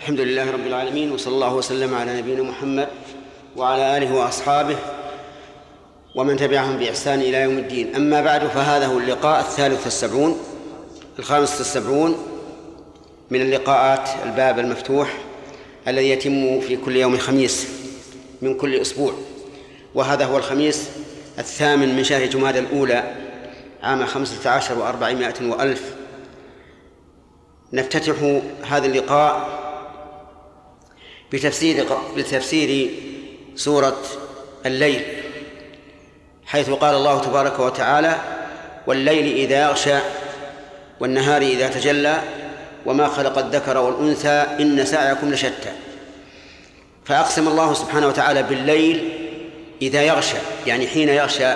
الحمد لله رب العالمين وصلى الله وسلم على نبينا محمد وعلى آله وأصحابه ومن تبعهم بإحسان إلى يوم الدين. أما بعد فهذا هو اللقاء الثالث والسبعون الخامس والسبعون من اللقاءات الباب المفتوح الذي يتم في كل يوم خميس من كل أسبوع. وهذا هو الخميس الثامن من شهر جماد الأولى عام خمسة عشر وأربعمائة وألف. نفتتح هذا اللقاء بتفسير بتفسير سورة الليل حيث قال الله تبارك وتعالى والليل إذا يغشى والنهار إذا تجلى وما خلق الذكر والأنثى إن سعيكم لشتى فأقسم الله سبحانه وتعالى بالليل إذا يغشى يعني حين يغشى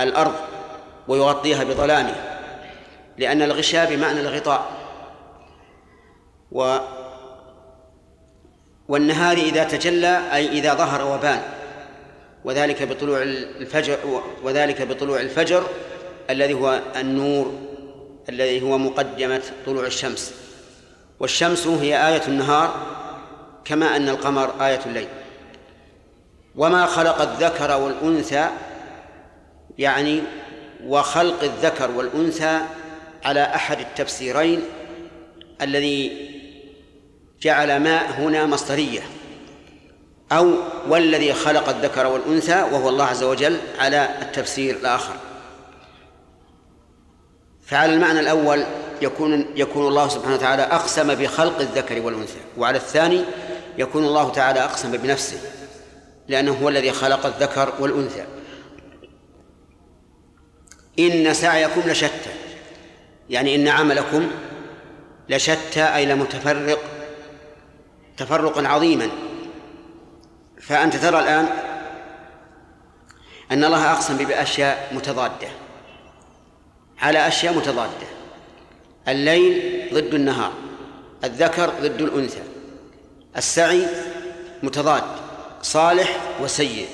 الأرض ويغطيها بظلامه لأن الغشاء بمعنى الغطاء و والنهار إذا تجلى أي إذا ظهر وبان. وذلك بطلوع الفجر وذلك بطلوع الفجر الذي هو النور الذي هو مقدمة طلوع الشمس. والشمس هي آية النهار كما أن القمر آية الليل. وما خلق الذكر والأنثى يعني وخلق الذكر والأنثى على أحد التفسيرين الذي جعل ما هنا مصدرية. أو والذي خلق الذكر والأنثى وهو الله عز وجل على التفسير الآخر. فعلى المعنى الأول يكون يكون الله سبحانه وتعالى أقسم بخلق الذكر والأنثى وعلى الثاني يكون الله تعالى أقسم بنفسه لأنه هو الذي خلق الذكر والأنثى. إن سعيكم لشتى يعني إن عملكم لشتى أي لمتفرق تفرقا عظيما. فأنت ترى الآن أن الله أقسم بأشياء متضادة. على أشياء متضادة. الليل ضد النهار الذكر ضد الأنثى السعي متضاد صالح وسيء.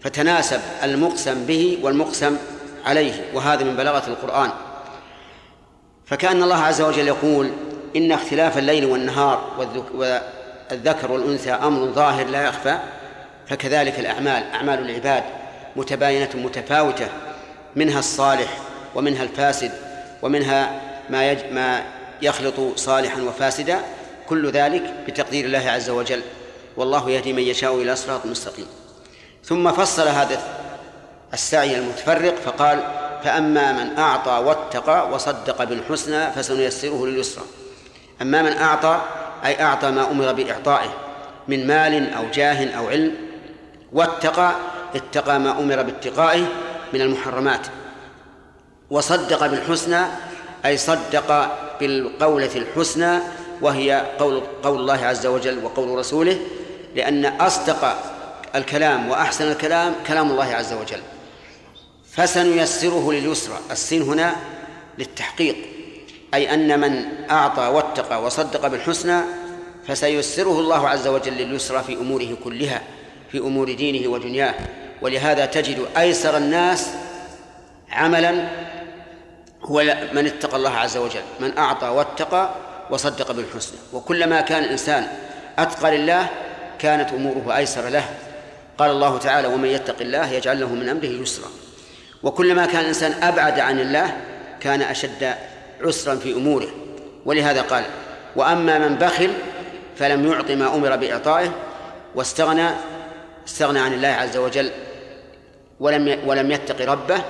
فتناسب المقسم به والمقسم عليه وهذا من بلاغة القرآن. فكأن الله عز وجل يقول إن اختلاف الليل والنهار والذكر والأنثى أمر ظاهر لا يخفى فكذلك الأعمال أعمال العباد متباينة متفاوتة منها الصالح ومنها الفاسد ومنها ما يج... ما يخلط صالحا وفاسدا كل ذلك بتقدير الله عز وجل. والله يهدي من يشاء إلى صراط مستقيم. ثم فصل هذا السعي المتفرق فقال فأما من أعطى واتقى وصدق بالحسنى فسنيسره لليسرى. أما من أعطى أي أعطى ما أمر بإعطائه من مال أو جاه أو علم واتقى اتقى ما أمر باتقائه من المحرمات وصدق بالحسنى أي صدق بالقولة الحسنى وهي قول قول الله عز وجل وقول رسوله لأن أصدق الكلام وأحسن الكلام كلام الله عز وجل. فسنيسره لليسرى السين هنا للتحقيق. أي أن من أعطى واتقى وصدق بالحسنى فسيسره الله عز وجل لليسرى في أموره كلها في أمور دينه ودنياه. ولهذا تجد أيسر الناس عملا هو من اتقى الله عز وجل من أعطى واتقى وصدق بالحسنى. وكلما كان الإنسان أتقى لله كانت أموره أيسر له. قال الله تعالى ومن يتق الله يجعل له من أمره يسرا. وكلما كان الإنسان أبعد عن الله كان أشد عسرا في أموره. ولهذا قال وأما من بخل فلم يعط ما أمر بإعطائه واستغنى استغنى عن الله عز وجل ولم ولم يتق ربه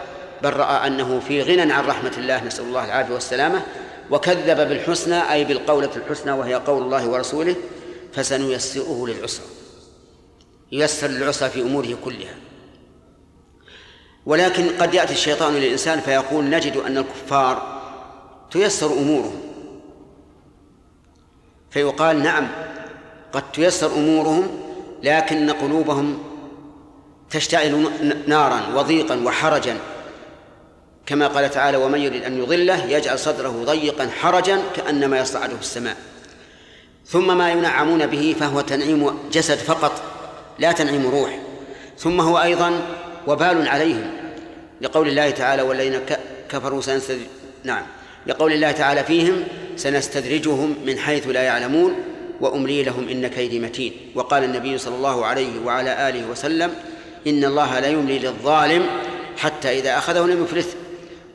بل رأى أنه في غنى عن رحمة الله نسأل الله العافية والسلامة وكذب بالحسنى أي بالقولة الحسنى وهي قول الله ورسوله فسنيسره للعسرى. ييسر للعسرى في أموره كلها. ولكن قد يأتي الشيطان للإنسان فيقول نجد أن الكفار تيسر أمورهم فيقال نعم قد تيسر أمورهم لكن قلوبهم تشتعل نارا وضيقا وحرجا. كما قال تعالى ومن يريد أن يضله يجعل صدره ضيقا حرجا كأنما يصعد في السماء. ثم ما ينعمون به فهو تنعيم جسد فقط لا تنعيم روح. ثم هو أيضا وبال عليهم. لقول الله تعالى والذين كفروا سنستدرج نعم. لقول الله تعالى فيهم سنستدرجهم من حيث لا يعلمون وأملي لهم إن كيدي متين. وقال النبي صلى الله عليه وعلى آله وسلم إن الله لا يملي للظالم حتى إذا أخذه لم يفلته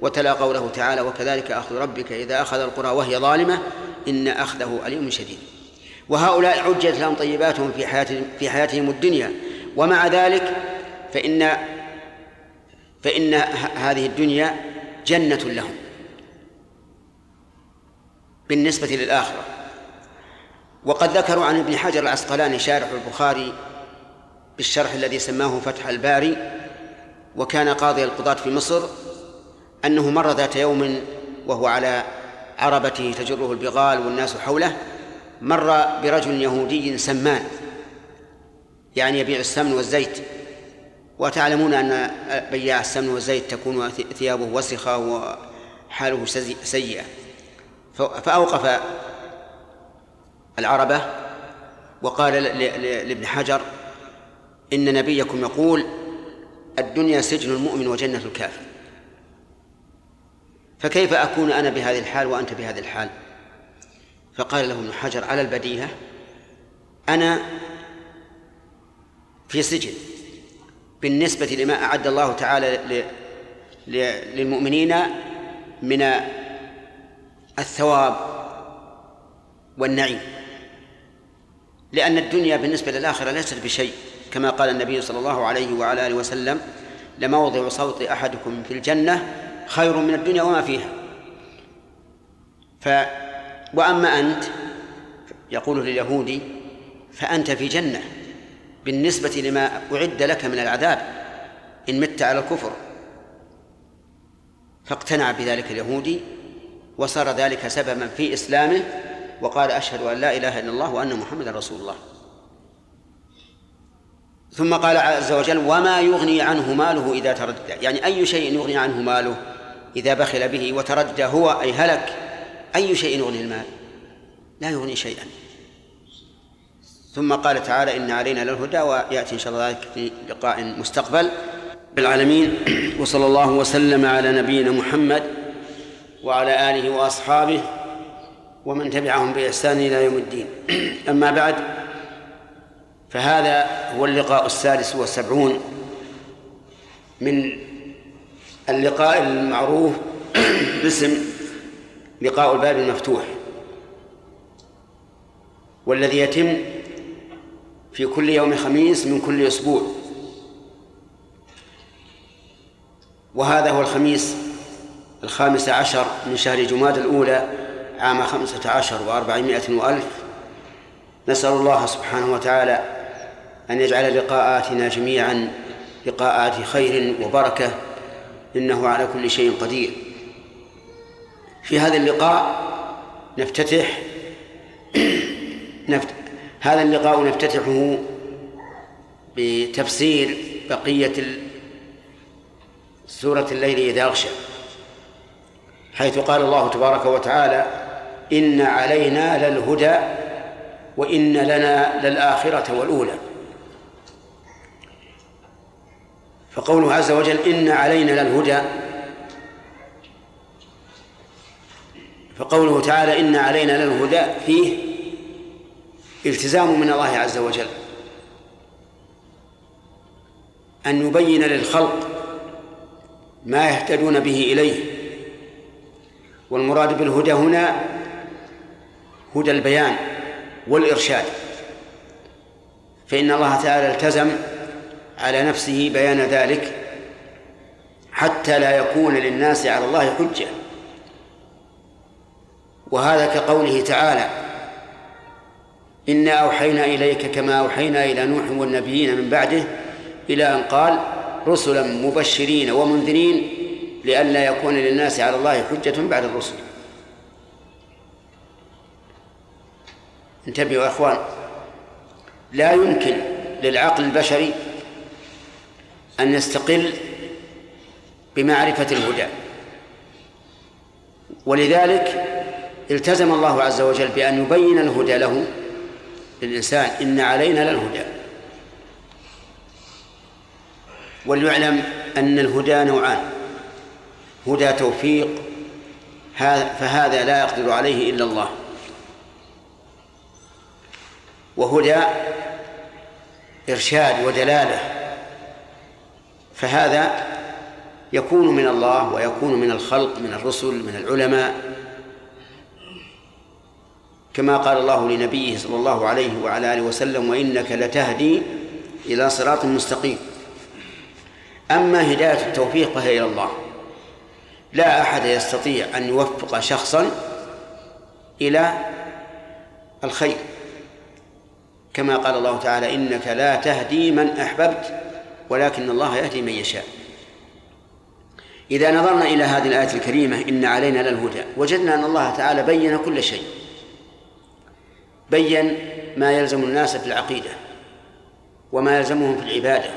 وتلا قوله تعالى وكذلك أخذ ربك إذا أخذ القرى وهي ظالمة إن أخذه أليم شديد. وهؤلاء عجلت لهم طيباتهم في حياتهم في حياتهم الدنيا. ومع ذلك فإن فإن هذه الدنيا جنة لهم. بالنسبة للآخرة. وقد ذكروا عن ابن حجر العسقلاني شارح البخاري بالشرح الذي سماه فتح الباري وكان قاضي القضاة في مصر أنه مر ذات يوم وهو على عربته تجره البغال والناس حوله مر برجل يهودي سمان يعني يبيع السمن والزيت. وتعلمون أن بياع السمن والزيت تكون ثيابه وسخة وحاله سيئة. فأوقف العربة وقال لابن حجر إن نبيكم يقول الدنيا سجن المؤمن وجنة الكافر. فكيف أكون أنا بهذه الحال وأنت بهذه الحال؟ فقال له ابن حجر على البديهة أنا في سجن. بالنسبة لما أعد الله تعالى للمؤمنين من الثواب والنعيم. لأن الدنيا بالنسبة للآخرة ليست بشيء كما قال النبي صلى الله عليه وعلى آله وسلم لموضع صوت أحدكم في الجنة خير من الدنيا وما فيها. ف وأما أنت يقول لليهودي فأنت في جنة بالنسبة لما أعد لك من العذاب إن مت على الكفر. فاقتنع بذلك اليهودي وصار ذلك سببا في إسلامه وقال أشهد أن لا إله إلا الله وأن محمدا رسول الله. ثم قال عز وجل وما يغني عنه ماله إذا تردى. يعني أي شيء يغني عنه ماله إذا بخل به وتردى هو أي هلك أي شيء يغني المال؟ لا يغني شيئا. ثم قال تعالى إن علينا للهدى ويأتي إن شاء الله ذلك في لقاء مستقبل. بالعالمين. وصلى الله وسلم على نبينا محمد وعلى آله وأصحابه ومن تبعهم بإحسان إلى يوم الدين. أما بعد فهذا هو اللقاء السادس والسبعون من اللقاء المعروف باسم لقاء الباب المفتوح والذي يتم في كل يوم خميس من كل أسبوع. وهذا هو الخميس الخامس عشر من شهر جماد الأولى عام خمسة عشر وأربعمائة وألف. نسأل الله سبحانه وتعالى أن يجعل لقاءاتنا جميعا لقاءات خير وبركة إنه على كل شيء قدير. في هذا اللقاء نفتتح نفت... هذا اللقاء نفتتحه بتفسير بقية سورة الليل إذا أغشى. حيث قال الله تبارك وتعالى إن علينا للهدى وإن لنا للآخرة والأولى. فقوله عز وجل إن علينا للهدى فقوله تعالى إن علينا للهدى فيه التزام من الله عز وجل أن يبين للخلق ما يهتدون به إليه. والمراد بالهدى هنا هدى البيان والإرشاد. فإن الله تعالى التزم على نفسه بيان ذلك حتى لا يكون للناس على الله حجة. وهذا كقوله تعالى إنا أوحينا إليك كما أوحينا إلى نوح والنبيين من بعده إلى أن قال رسلا مبشرين ومنذرين لئلا يكون للناس على الله حجة بعد الرسل. انتبهوا يا إخوان. لا يمكن للعقل البشري أن يستقل بمعرفة الهدى. ولذلك التزم الله عز وجل بأن يبين الهدى له للإنسان. إن علينا للهدى. وليعلم أن الهدى نوعان. هدى توفيق فهذا لا يقدر عليه إلا الله. وهدى إرشاد ودلالة فهذا يكون من الله ويكون من الخلق من الرسل من العلماء. كما قال الله لنبيه صلى الله عليه وعلى آله وسلم وإنك لتهدي إلى صراط مستقيم. أما هداية التوفيق فهي إلى الله. لا أحد يستطيع أن يوفق شخصا إلى الخير. كما قال الله تعالى إنك لا تهدي من أحببت ولكن الله يهدي من يشاء. إذا نظرنا إلى هذه الآية الكريمة إن علينا للهدى وجدنا أن الله تعالى بين كل شيء. بين ما يلزم الناس في العقيدة وما يلزمهم في العبادة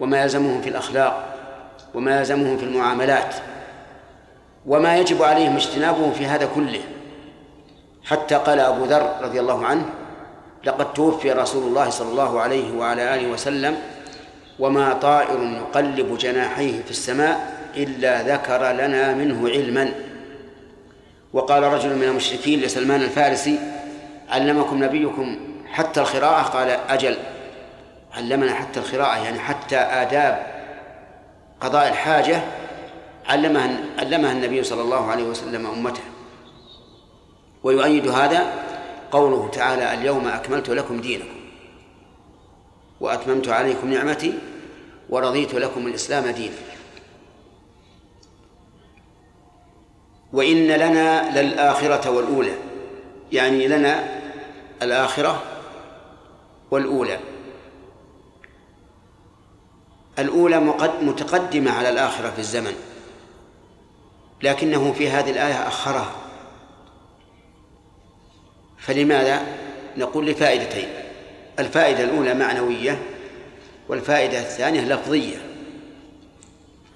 وما يلزمهم في الأخلاق وما يلزمهم في المعاملات. وما يجب عليهم اجتنابه في هذا كله. حتى قال أبو ذر رضي الله عنه لقد توفي رسول الله صلى الله عليه وعلى آله وسلم وما طائر يقلب جناحيه في السماء إلا ذكر لنا منه علما. وقال رجل من المشركين لسلمان الفارسي علمكم نبيكم حتى القراءة؟ قال أجل علمنا حتى القراءة يعني حتى آداب قضاء الحاجة علمها علمها النبي صلى الله عليه وسلم أمته. ويؤيد هذا قوله تعالى اليوم أكملت لكم دينكم وأتممت عليكم نعمتي ورضيت لكم الإسلام دينا. وإن لنا للآخرة والأولى يعني لنا الآخرة والأولى. الأولى متقدمة على الآخرة في الزمن. لكنه في هذه الآية أخرها فلماذا؟ نقول لفائدتين. الفائدة الأولى معنوية والفائدة الثانية لفظية.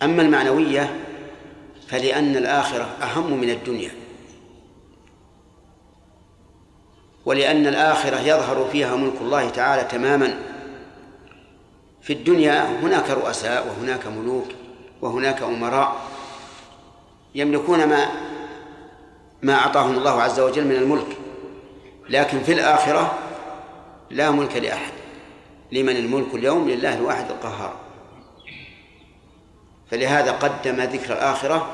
أما المعنوية فلأن الآخرة أهم من الدنيا. ولأن الآخرة يظهر فيها ملك الله تعالى تماما. في الدنيا هناك رؤساء وهناك ملوك وهناك أمراء. يملكون ما ما أعطاهم الله عز وجل من الملك لكن في الآخرة لا ملك لأحد لمن الملك اليوم لله الواحد القهار. فلهذا قدم ذكر الآخرة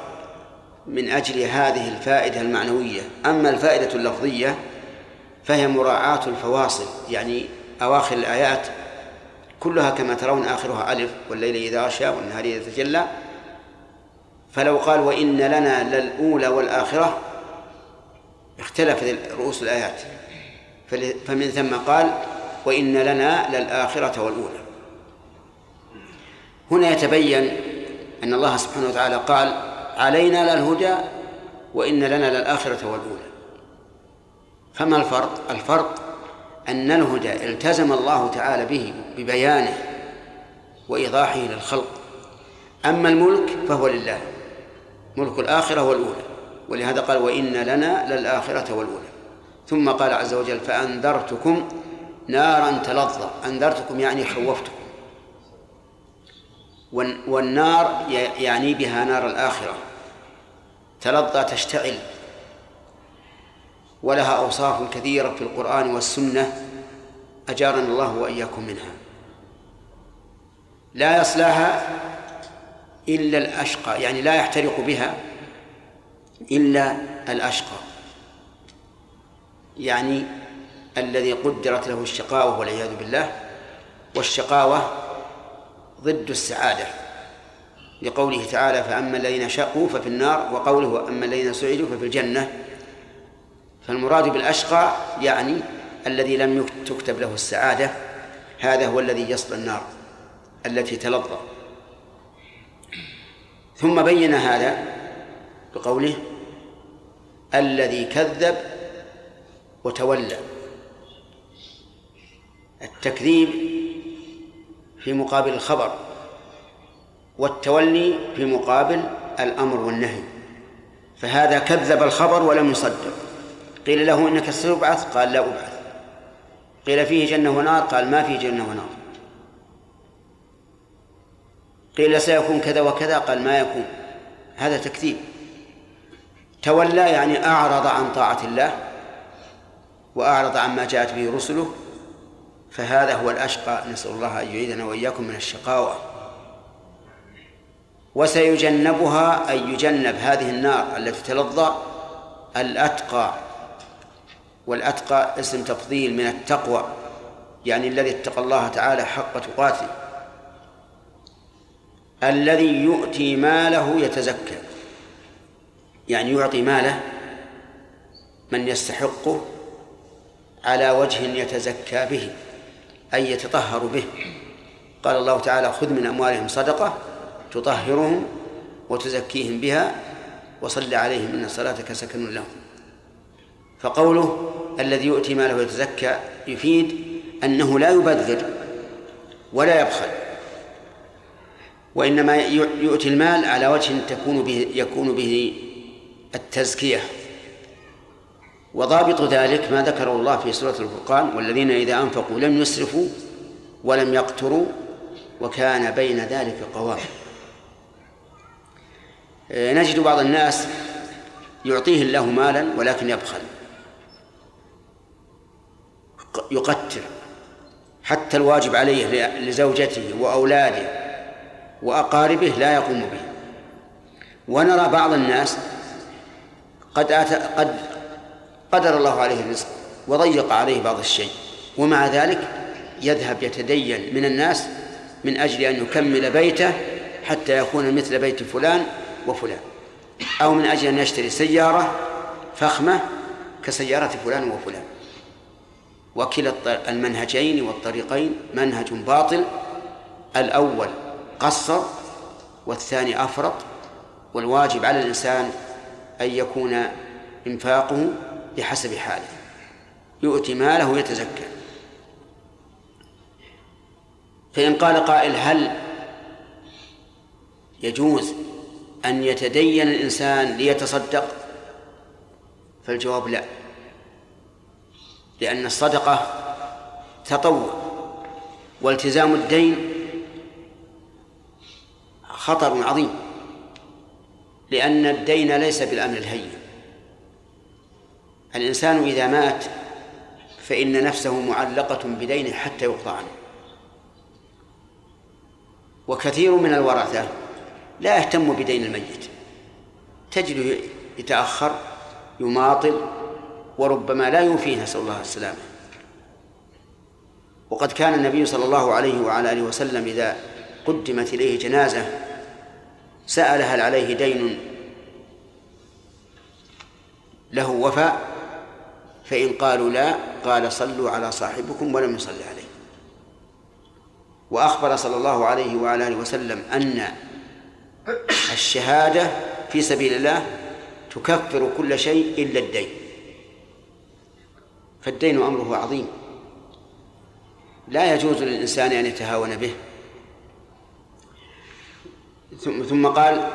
من أجل هذه الفائدة المعنوية. أما الفائدة اللفظية فهي مراعاة الفواصل يعني أواخر الآيات كلها كما ترون آخرها ألف والليل إذا غشى والنهار إذا تجلى. فلو قال وإن لنا للأولى والآخرة اختلفت رؤوس الآيات. فمن ثم قال وإن لنا للآخرة والأولى. هنا يتبين أن الله سبحانه وتعالى قال علينا للهدى وإن لنا للآخرة والأولى. فما الفرق؟ الفرق أن الهدى التزم الله تعالى به ببيانه وإيضاحه للخلق. أما الملك فهو لله. ملك الآخرة والأولى. ولهذا قال وإن لنا للآخرة والأولى. ثم قال عز وجل فأنذرتكم نارا تلظى. أنذرتكم يعني خوفتكم. والنار يعني بها نار الآخرة. تلظى تشتعل. ولها أوصاف كثيرة في القرآن والسنة. أجارنا الله وإياكم منها. لا يصلاها إلا الأشقى يعني لا يحترق بها إلا الأشقى. يعني الذي قدرت له الشقاوة والعياذ بالله والشقاوة ضد السعادة. لقوله تعالى فأما الذين شقوا ففي النار وقوله وأما الذين سعدوا ففي الجنة. فالمراد بالأشقى يعني الذي لم تكتب له السعادة هذا هو الذي يصل النار التي تلظى. ثم بين هذا بقوله الذي كذب وتولى. التكذيب في مقابل الخبر والتولي في مقابل الأمر والنهي. فهذا كذب الخبر ولم يصدق. قيل له إنك ستبعث قال لا أبعث. قيل فيه جنة ونار؟ قال ما فيه جنة ونار. قيل سيكون كذا وكذا قال ما يكون. هذا تكذيب. تولى يعني أعرض عن طاعة الله وأعرض عما جاءت به رسله فهذا هو الأشقى. نسأل الله أن يعيدنا وإياكم من الشقاوة. وسيجنبها أي يجنب هذه النار التي تلظى الأتقى. والأتقى اسم تفضيل من التقوى يعني الذي اتقى الله تعالى حق تقاته. الذي يؤتي ماله يتزكى. يعني يعطي ماله من يستحقه على وجه يتزكى به أي يتطهر به. قال الله تعالى خذ من أموالهم صدقة تطهرهم وتزكيهم بها وصل عليهم إن صلاتك سكن لهم. فقوله الذي يؤتي ماله يتزكى يفيد أنه لا يبذر ولا يبخل. وإنما يؤتي المال على وجه تكون به يكون به التزكية. وضابط ذلك ما ذكره الله في سورة الفرقان والذين إذا أنفقوا لم يسرفوا ولم يقتروا وكان بين ذلك قوام. آه، نجد بعض الناس يعطيه الله مالا ولكن يبخل يقتر حتى الواجب عليه لزوجته وأولاده. وأقاربه لا يقوم به. ونرى بعض الناس قد آت قد قدر الله عليه الرزق وضيق عليه بعض الشيء ومع ذلك يذهب يتدين من الناس من أجل أن يكمل بيته حتى يكون مثل بيت فلان وفلان أو من أجل أن يشتري سيارة فخمة كسيارة فلان وفلان. وكلا المنهجين والطريقين منهج باطل. الأول قصر والثاني أفرط والواجب على الإنسان أن يكون إنفاقه بحسب حاله. يؤتي ماله يتزكى فإن قال قائل هل يجوز أن يتدين الإنسان ليتصدق؟ فالجواب لا. لأن الصدقة تطوع والتزام الدين خطر عظيم. لأن الدين ليس بالأمر الهين. الإنسان إذا مات فإن نفسه معلقة بدينه حتى يقضى عنه. وكثير من الورثة لا يهتم بدين الميت. تجده يتأخر يماطل وربما لا يوفيه نسأل الله السلامة. وقد كان النبي صلى الله عليه وعلى آله وسلم إذا قدمت إليه جنازة سأل هل عليه دين له وفاء فإن قالوا لا قال صلوا على صاحبكم ولم يصلي عليه. وأخبر صلى الله عليه وعلى آله وسلم أن الشهادة في سبيل الله تكفر كل شيء إلا الدين. فالدين أمره عظيم. لا يجوز للإنسان أن يتهاون به. ثم قال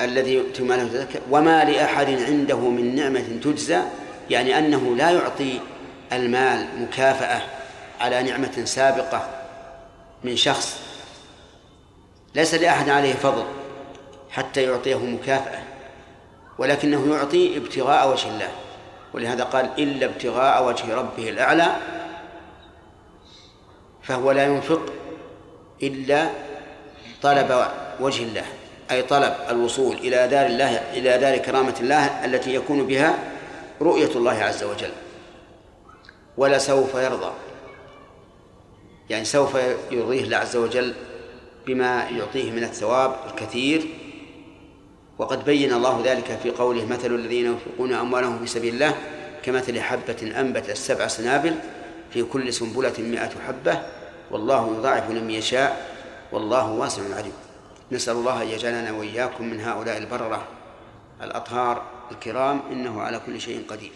الذي يؤتي ماله وما لأحد عنده من نعمة تجزى يعني أنه لا يعطي المال مكافأة على نعمة سابقة من شخص. ليس لأحد عليه فضل حتى يعطيه مكافأة ولكنه يعطي ابتغاء وجه الله. ولهذا قال إلا ابتغاء وجه ربه الأعلى فهو لا ينفق إلا طلب وجه الله أي طلب الوصول إلى دار الله إلى دار كرامة الله التي يكون بها رؤية الله عز وجل. ولا سوف يرضى. يعني سوف يرضيه الله عز وجل بما يعطيه من الثواب الكثير. وقد بين الله ذلك في قوله مثل الذين ينفقون أموالهم في سبيل الله كمثل حبة أنبتت سبع سنابل في كل سنبلة مئة حبة والله يضاعف لمن يشاء والله واسع عليم. نسأل الله أن يجعلنا وإياكم من هؤلاء البررة الأطهار الكرام إنه على كل شيء قدير.